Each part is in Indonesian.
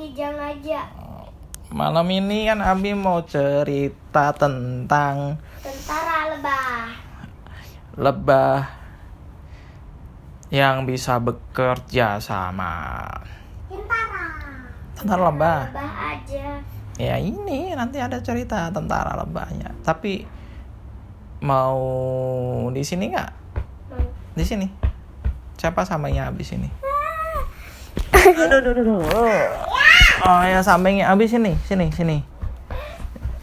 Kijang aja Malam ini kan Abi mau cerita tentang tentara lebah. lebah yang bisa bekerja sama. Tentara. Tentara lebah. Lebah aja. Ya ini nanti ada cerita tentara lebahnya. Tapi mau di sini nggak? Di sini. Siapa samanya habis ini? Aduh, aduh, aduh, aduh. Oh ya sampingnya habis sini, sini, sini.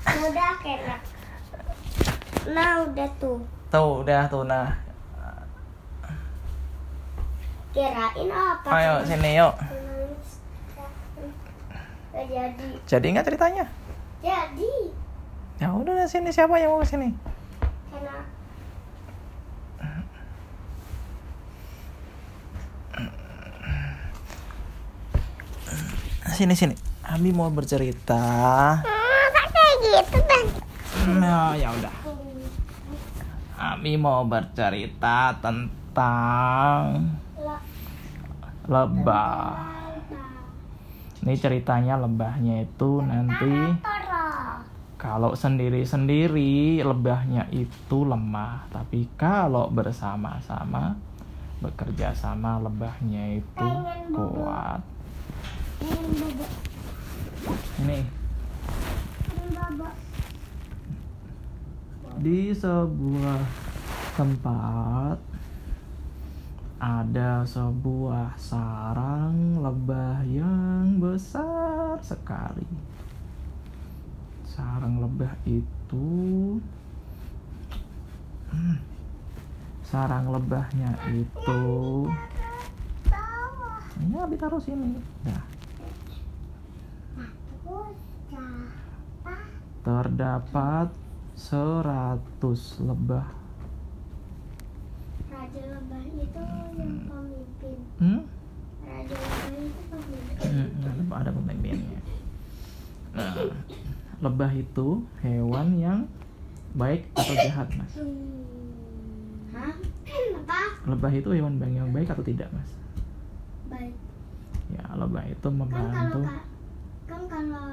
Udah kena. Nah udah tuh. Tuh, udah tuh nah. Kirain apa? Ayo sini yuk. Jadi. Jadi nggak ceritanya? Jadi. Ya udah sini siapa yang mau ke sini? Kena. Sini sini. Abi mau bercerita. kayak gitu bang. Nah, ya udah. Abi mau bercerita tentang lebah. Ini ceritanya lebahnya itu nanti kalau sendiri-sendiri lebahnya itu lemah, tapi kalau bersama-sama bekerja sama lebahnya itu kuat. Ini di sebuah tempat ada sebuah sarang lebah yang besar sekali. Sarang lebah itu Hmm. sarang lebahnya itu ini habis taruh sini. Nah, terdapat 100 lebah. Raja lebah itu yang pemimpin. Hmm? Raja lebah itu pemimpin. Hmm, lebah ada pemimpinnya. Nah, lebah itu hewan yang baik atau jahat, Mas? Hah? Apa? Lebah itu hewan yang baik atau tidak, Mas? Baik. Ya, lebah itu Kan kalau membantu. ka- kan kalau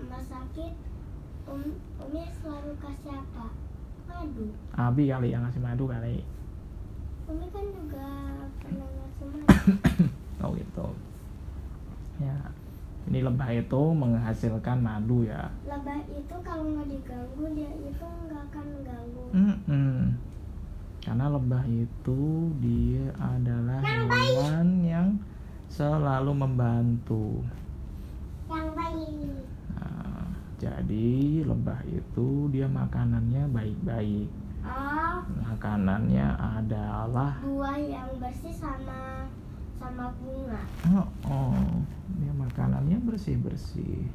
emak sakit, um, umi selalu kasih apa? Madu. Abi kali yang ngasih madu kali. Umi kan juga pernah ngasih madu. Oh gitu. Ya, ini lebah itu menghasilkan madu ya. Lebah itu kalau nggak diganggu dia itu nggak akan ganggu. Mm-mm. Karena lebah itu dia adalah hewan yang selalu membantu. Yang baik. Jadi lebah itu dia makanannya baik-baik. Oh, Makanannya adalah buah yang bersih sama sama bunga. oh, oh, dia makanannya bersih-bersih.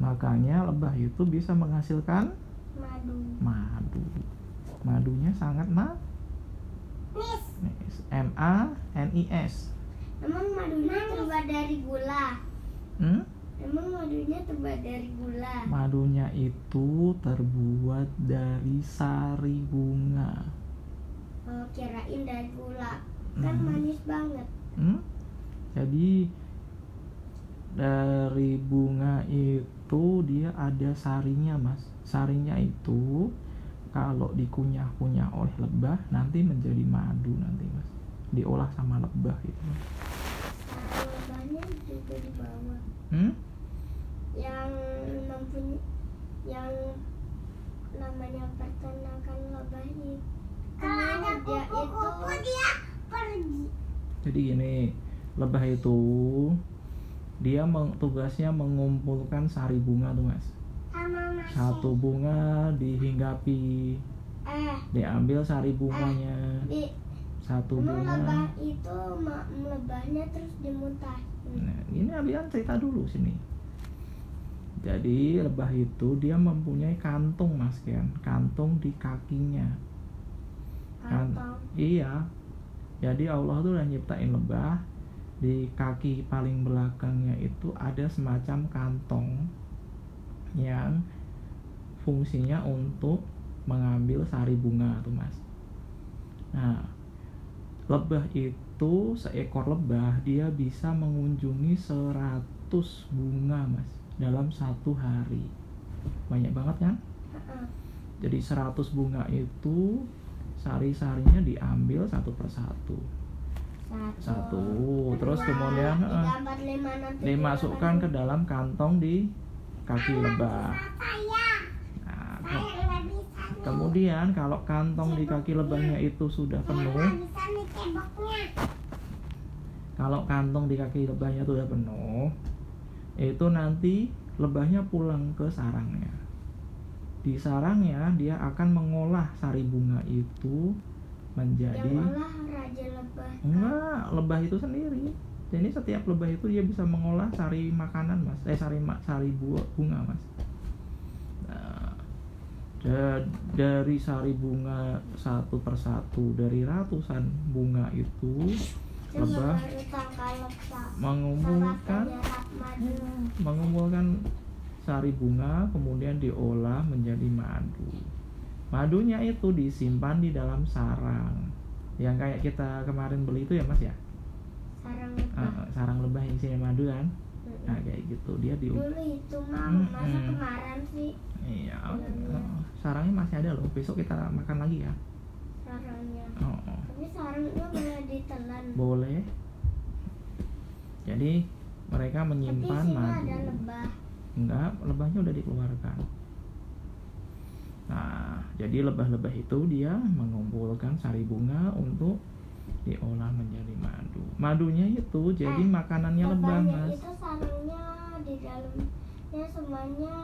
Makanya lebah itu bisa menghasilkan Madu. madu. Madunya sangat manis. Nis. M A N I S. Emang madunya terbuat dari gula. Hmm? Emang madunya terbuat dari gula. Madunya itu terbuat dari sari bunga. Oh, kirain dari gula. Kan Hmm. manis banget. Hmm? Jadi dari bunga itu dia ada sarinya, Mas. Sarinya itu kalau dikunyah-kunyah oleh lebah nanti menjadi madu nanti, Mas. Diolah sama lebah itu. Mas. Satu lebahnya juga di bawah. Hmm? Yang mempunyai yang namanya peternakan lebah itu. Kalau ada kupu-kupu dia pergi. Jadi gini, lebah itu dia meng- tugasnya mengumpulkan sari bunga tuh, Mas. Satu bunga dihinggapi, Eh, diambil sari bunganya. di Satu emang lebah bunga. itu lebahnya terus dimuntahin. Nah, ini Abian cerita dulu sini. Jadi lebah itu dia mempunyai kantung mas Kian, kantung di kakinya. Kan-. Iya. Jadi Allah tuh udah nyiptain lebah di kaki paling belakangnya itu ada semacam kantong yang fungsinya untuk mengambil sari bunga tuh mas. Nah, lebah itu seekor lebah dia bisa mengunjungi 100 bunga mas dalam satu hari. Banyak banget kan? Jadi 100 bunga itu sari-sarinya diambil satu persatu Satu. satu. Terus kemudian eh, dimasukkan ke dalam kantong di kaki lebah. nah, kemudian kalau kantong di kaki lebahnya itu sudah penuh kalau kantong di kaki lebahnya sudah penuh itu nanti lebahnya pulang ke sarangnya. Di sarangnya dia akan mengolah sari bunga itu menjadi Yang olah raja lebah. enggak lebah itu sendiri. Jadi setiap lebah itu dia bisa mengolah sari makanan mas. Eh sari ma- sari buah bunga mas. Nah, da- dari sari bunga satu persatu dari ratusan bunga itu lebah mengumpulkan mengumpulkan sari bunga kemudian diolah menjadi madu. Madunya itu disimpan di dalam sarang. Yang kayak kita kemarin beli itu ya Mas ya? Sarang Eh, lebah. sarang lebah yang isinya madu kan? Nah, kayak gitu. Dia di Dulu itu mah masa kemarin sih Iya. Iya. eh, sarangnya masih ada loh. Besok kita makan lagi ya. Sarangnya. Oh. Tapi sarangnya boleh ditelan. boleh. Jadi mereka menyimpan madu. ada lebah. Enggak, lebahnya udah dikeluarkan. Nah, jadi lebah-lebah itu dia mengumpulkan sari bunga untuk diolah menjadi madu. Madunya itu jadi Eh, makanannya lebah, Mas. itu sarangnya di dalamnya semuanya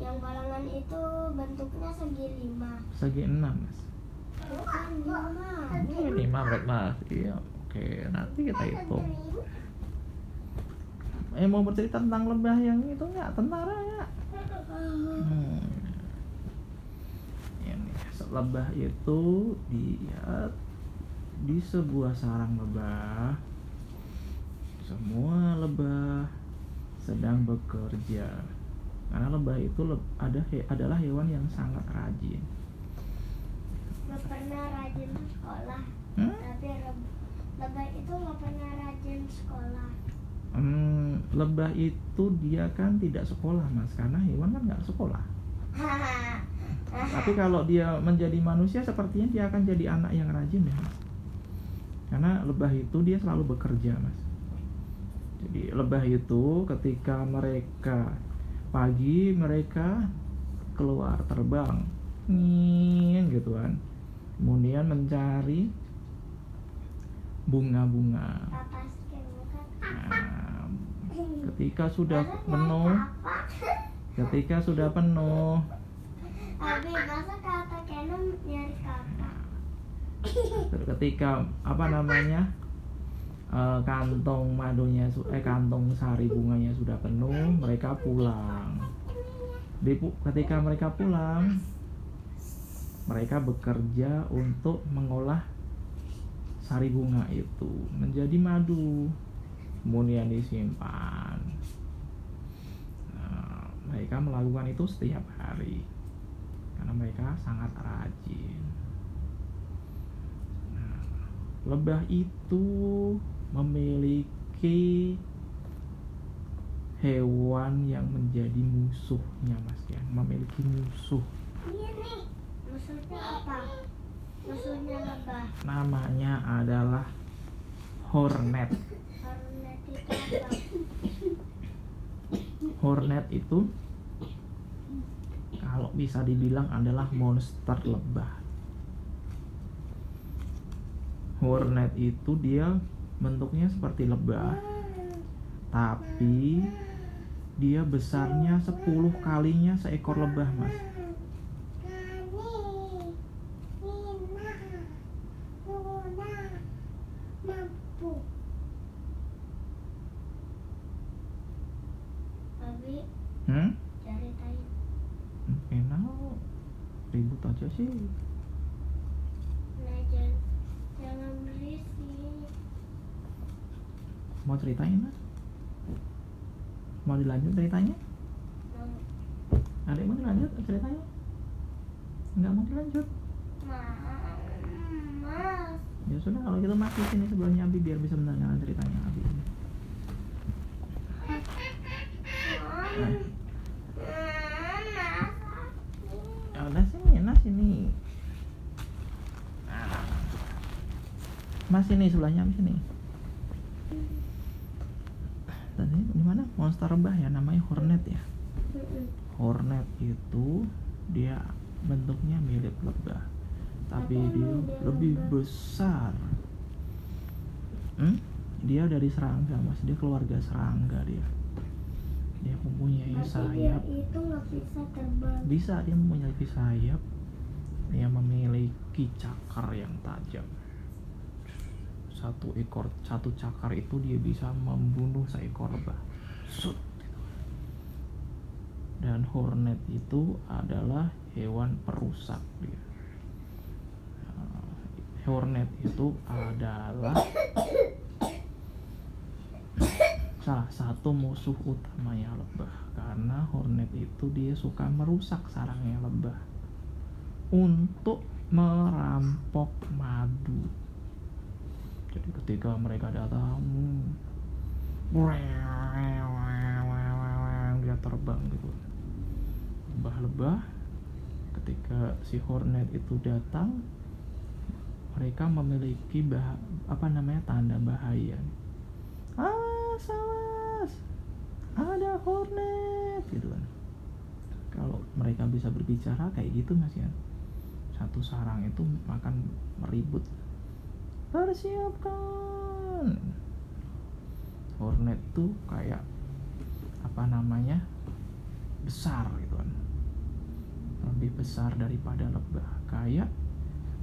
yang balangan itu bentuknya segi lima. Segi enam, Mas. Lima berat, Mas. Iya, oke. Nanti kita hitung. Eh, mau bercerita tentang lebah yang itu enggak? Tentara ya? Hmm. Ini lebah itu dia di sebuah sarang lebah. Semua lebah sedang bekerja. Karena lebah itu ada adalah hewan yang sangat rajin. Gak pernah rajin sekolah. Hmm? Tapi lebah itu gak pernah rajin sekolah. Hmm, lebah itu dia kan tidak sekolah mas, karena hewan kan nggak sekolah. Tapi kalau dia menjadi manusia sepertinya dia akan jadi anak yang rajin ya mas. Karena lebah itu dia selalu bekerja mas. Jadi lebah itu ketika mereka pagi mereka keluar terbang, nging gitu kan. Kemudian mencari bunga-bunga. Nah, ketika sudah penuh, ketika sudah penuh? Terus ketika apa namanya eh, kantong madunya eh kantong sari bunganya sudah penuh mereka pulang ketika mereka pulang mereka bekerja untuk mengolah sari bunga itu menjadi madu kemudian disimpan. Nah, mereka melakukan itu setiap hari karena mereka sangat rajin. Nah, lebah itu memiliki hewan yang menjadi musuhnya mas ya. Memiliki musuh Apa? Lebah. namanya adalah hornet Hornet itu apa? hornet itu kalau bisa dibilang adalah monster lebah hornet itu dia bentuknya seperti lebah tapi dia besarnya 10 kalinya seekor lebah mas Tapi hmm? ceritain. enak. Ribut aja sih. Nah, jangan, jangan berisik. mau ceritain mas? Mau dilanjut ceritanya? Mau. Adik mau dilanjut ceritanya? Nggak mau dilanjut Mas, ya sudah kalau gitu mati sini sebelumnya Abi biar bisa mendengarkan ceritanya Abi. Ya udah sini nah sini. Nah. mas sini sebelahnya sini. Tadi di mana monster rebah ya namanya hornet ya? Hornet itu dia bentuknya mirip lebah tapi dia lebih besar. Hmm? dia dari serangga mas. Dia keluarga serangga dia. Dia mempunyai dia sayap. itu nggak bisa terbang. bisa dia memiliki sayap. Dia memiliki cakar yang tajam. Satu ekor satu cakar itu dia bisa membunuh seekor lebah Sut, gitu. dan hornet itu adalah hewan perusak dia hornet itu adalah salah satu musuh utamanya lebah. Karena hornet itu dia suka merusak sarangnya lebah. Untuk merampok madu. Jadi ketika mereka datang dia terbang gitu. Lebah-lebah. Ketika si hornet itu datang mereka memiliki bah apa namanya tanda bahaya. Ah salas ada hornet gitu kan. Kalau mereka bisa berbicara kayak gitu mas ya. Satu sarang itu akan meribut. Persiapkan! Hornet itu kayak apa namanya besar gitu kan. Lebih besar daripada lebah. Kayak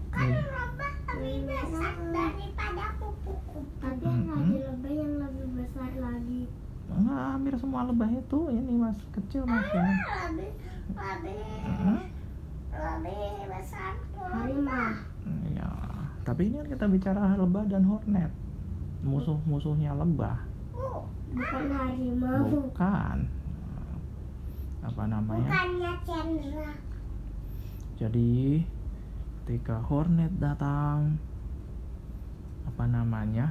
kayak lebih besar daripada kupu-kupu. Tapi Mm-mm. ada lebah yang lebih besar lagi. Enggak, hampir semua lebah itu ini mas kecil mas ya Lebih lebih Heeh. lebih besar harimau. ya tapi ini kan kita bicara lebah dan hornet musuh-musuhnya lebah Bukan harimau. bukan apa namanya Bukannya Chandra. jadi ketika hornet datang apa namanya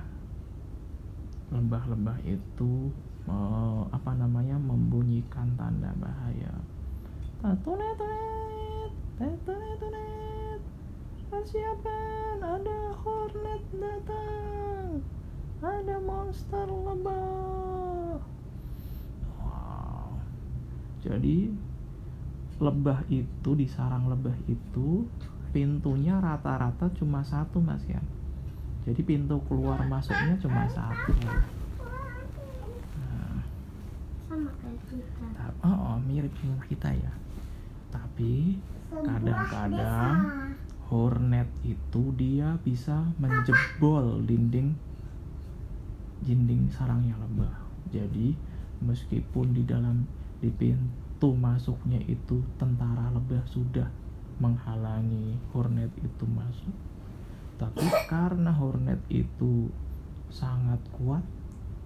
lebah-lebah itu eh, apa namanya membunyikan tanda bahaya. Tunet tunet tunet tunet. Persiapan ada hornet datang. Ada monster lebah wow. Jadi lebah itu di sarang lebah itu pintunya rata-rata cuma satu mas ya. Jadi pintu keluar masuknya cuma satu. Nah, Sama kayak kita. ta- oh, oh, mirip dengan kita ya. Tapi kadang-kadang hornet itu dia bisa menjebol dinding dinding sarangnya lebah jadi meskipun di dalam di pintu masuknya itu tentara lebah sudah menghalangi hornet itu masuk. Tapi karena hornet itu sangat kuat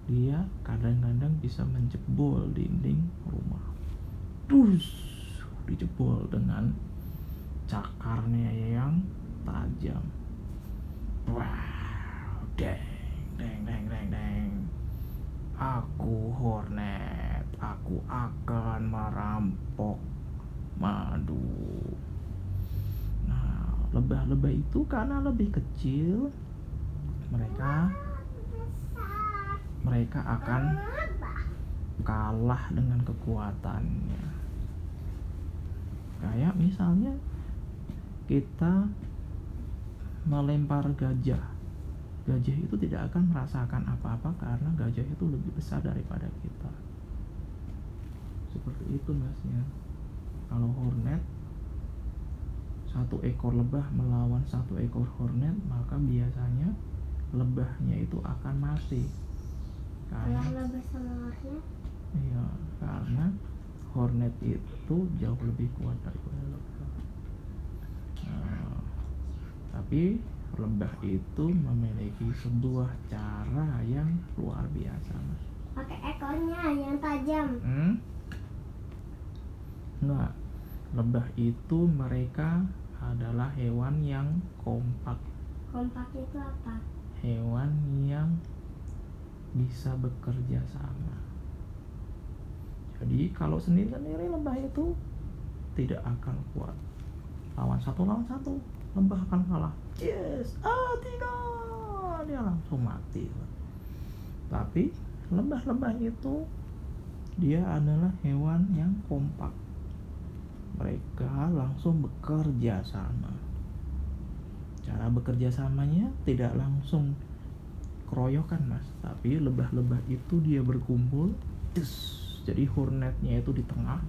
dia kadang-kadang bisa menjebol dinding rumah. Dus dijebol dengan cakarnya yang tajam. Wow deng deng deng deng deng. Aku hornet aku akan merampok madu lebah-lebah itu karena lebih kecil. Mereka mereka akan kalah dengan kekuatannya. Kayak misalnya kita melempar gajah. Gajah itu tidak akan merasakan apa-apa karena gajah itu lebih besar daripada kita. Seperti itu masnya. Kalau hornet satu ekor lebah melawan satu ekor hornet maka biasanya lebahnya itu akan mati karena lebah sama hornet, Iya, karena hornet itu jauh lebih kuat daripada lebah. Nah, tapi lebah itu memiliki sebuah cara yang luar biasa, mas. pakai ekornya yang tajam. Hmm? Enggak, lebah itu mereka adalah hewan yang kompak, Kompak itu apa? hewan yang bisa bekerja sama. Jadi kalau sendiri-sendiri lebah itu tidak akan kuat. Lawan satu lawan satu. Lebah akan kalah. Yes. Ah tidak. Dia langsung mati. Tapi lebah-lebah itu dia adalah hewan yang kompak mereka langsung bekerja sama. Cara bekerja samanya tidak langsung keroyokan mas. Tapi lebah-lebah itu dia berkumpul yes, jadi hornetnya itu di tengah.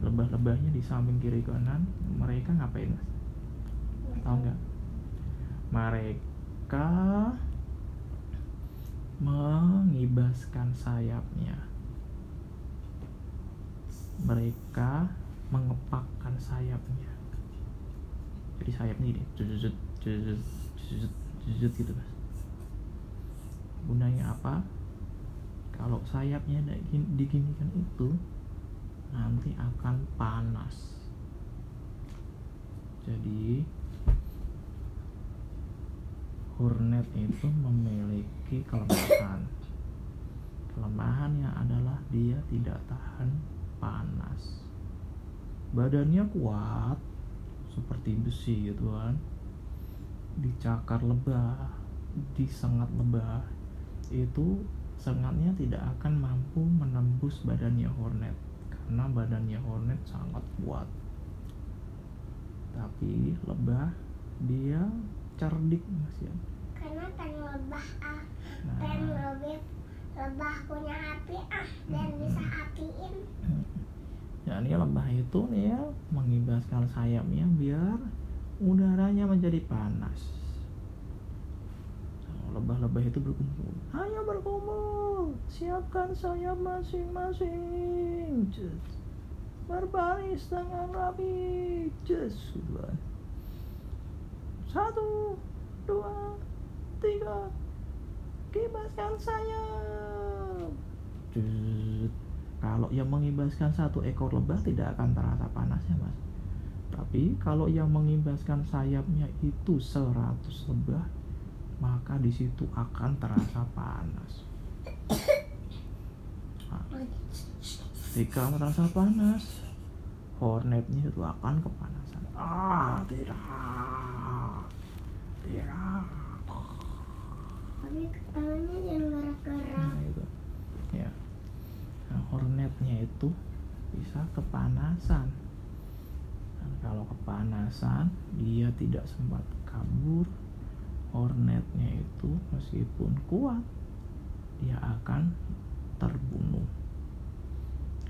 Lebah-lebahnya di samping kiri kanan. Mereka ngapain mas? Tahu nggak? Mereka mengibaskan sayapnya mereka mengepakkan sayapnya. Jadi sayapnya ini jujut jujut jujut jujut gitu mas. Gunanya apa? Kalau sayapnya diginikan itu nanti akan panas. Jadi hornet itu memiliki kelemahan. Kelemahannya adalah dia tidak tahan panas. Badannya kuat seperti besi gitu kan. Dicakar lebah disengat lebah itu sengatnya tidak akan mampu menembus badannya hornet karena badannya hornet sangat kuat. Tapi lebah dia cerdik mas ya karena kan lebah ah nah. kan lebih lebah punya api ah dan hmm. bisa apiin. Jadi ya, lebah itu nih ya mengibaskan sayapnya biar udaranya menjadi panas. Lebah-lebah itu berkumpul. Ayo berkumpul. Siapkan sayap masing-masing. Berbaris dengan rapi. Just satu dua tiga kibaskan sayap just kalau yang mengibaskan satu ekor lebah tidak akan terasa panasnya mas tapi kalau yang mengibaskan sayapnya itu 100 lebah maka di situ akan terasa panas. Nah, jika merasa panas, hornetnya itu akan kepanasan. Ah, tidak, tidak. Tapi tangannya yang gerak-gerak. Nah. Ya. Nah, hornetnya itu bisa kepanasan. Dan kalau kepanasan, dia tidak sempat kabur, hornetnya itu meskipun kuat dia akan terbunuh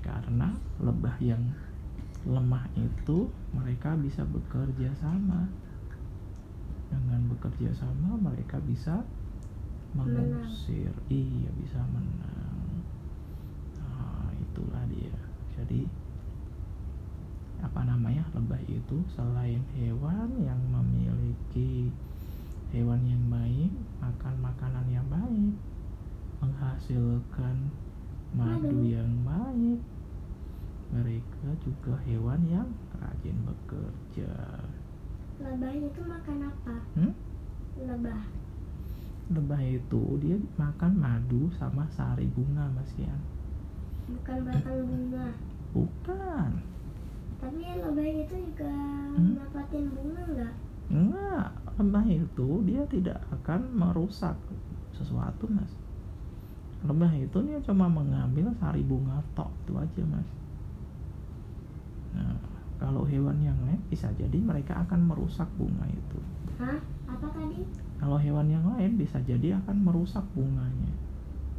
karena lebah yang lemah itu mereka bisa bekerja sama dengan bekerja sama mereka bisa mengusir. Menang. iya bisa menang. Nah, itulah dia. Jadi apa namanya lebah itu selain hewan yang memiliki hewan yang baik makan makanan yang baik menghasilkan madu yang baik mereka juga hewan yang rajin bekerja. Lebah itu makan apa? Hmm? lebah lebah itu dia makan madu sama sari bunga mas ya bukan batang bunga. Bukan. Tapi lebah itu juga hmm? bunga enggak enggak. Lebah itu dia tidak akan merusak sesuatu mas. Lebah itu dia cuma mengambil sari bunga tok itu aja mas. Nah kalau hewan yang lain bisa jadi mereka akan merusak bunga itu. Hah? apa tadi kalau hewan yang lain bisa jadi akan merusak bunganya.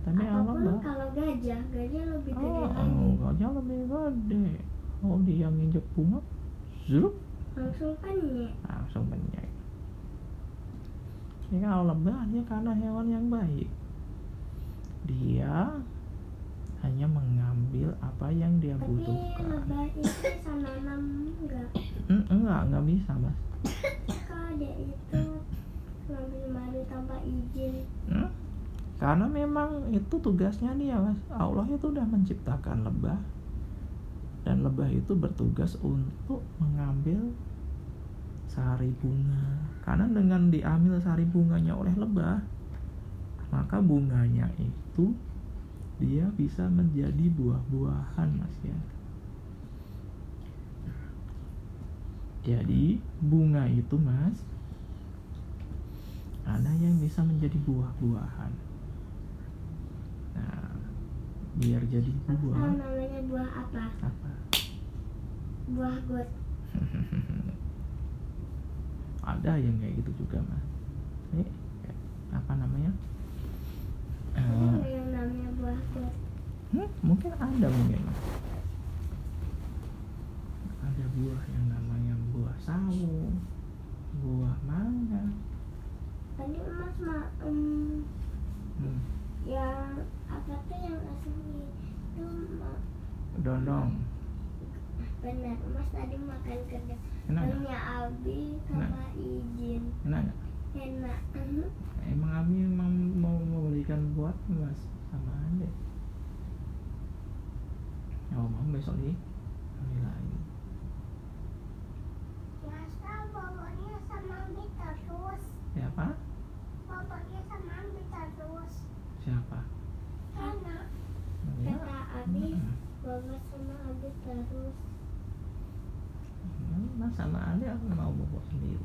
Tapi Apa pun kalau gajah gajah lebih gede oh, lagi. gajah lebih gede. Oh dia nginjek bunga zrup langsung penyek. Langsung penyek. Ya kalau lebah dia karena hewan yang baik. Dia hanya mengambil apa yang dia Tapi butuhkan. lebah itu bisa nanam enggak mm, enggak enggak bisa mas. Kalau dia itu tanpa izin. Hmm? karena memang itu tugasnya dia mas. Allah itu udah menciptakan lebah. Dan lebah itu bertugas untuk mengambil sari bunga. Karena dengan diambil sari bunganya oleh lebah, maka bunganya itu dia bisa menjadi buah-buahan mas ya. Jadi bunga itu mas ada yang bisa menjadi buah-buahan nah biar jadi Apa buah namanya buah apa? apa Buah got. ada yang kayak gitu juga mas ini apa namanya Ada Eh, nggak yang namanya buah got? Hmm, mungkin ada mungkin. Ada buah yang namanya buah sawo, buah mangga. Tadi Mas ma em, Hmm, yang apa tuh yang asli? Itu ma, dondong. benar Mas tadi makan kerja. Punya Abi sama izin. Enak enak. Mhm. Emang Ami emang mau mau belikan buat Mas? Sama Ade. Oh mau besok nih ambil lagi. Masa bapaknya sama Abi terus Siapa? bapaknya sama Abi terus Siapa? karena Ya. kata Abi Bapak sama Abi terus Hmm, Mas sama Ade aku mau bawa sendiri.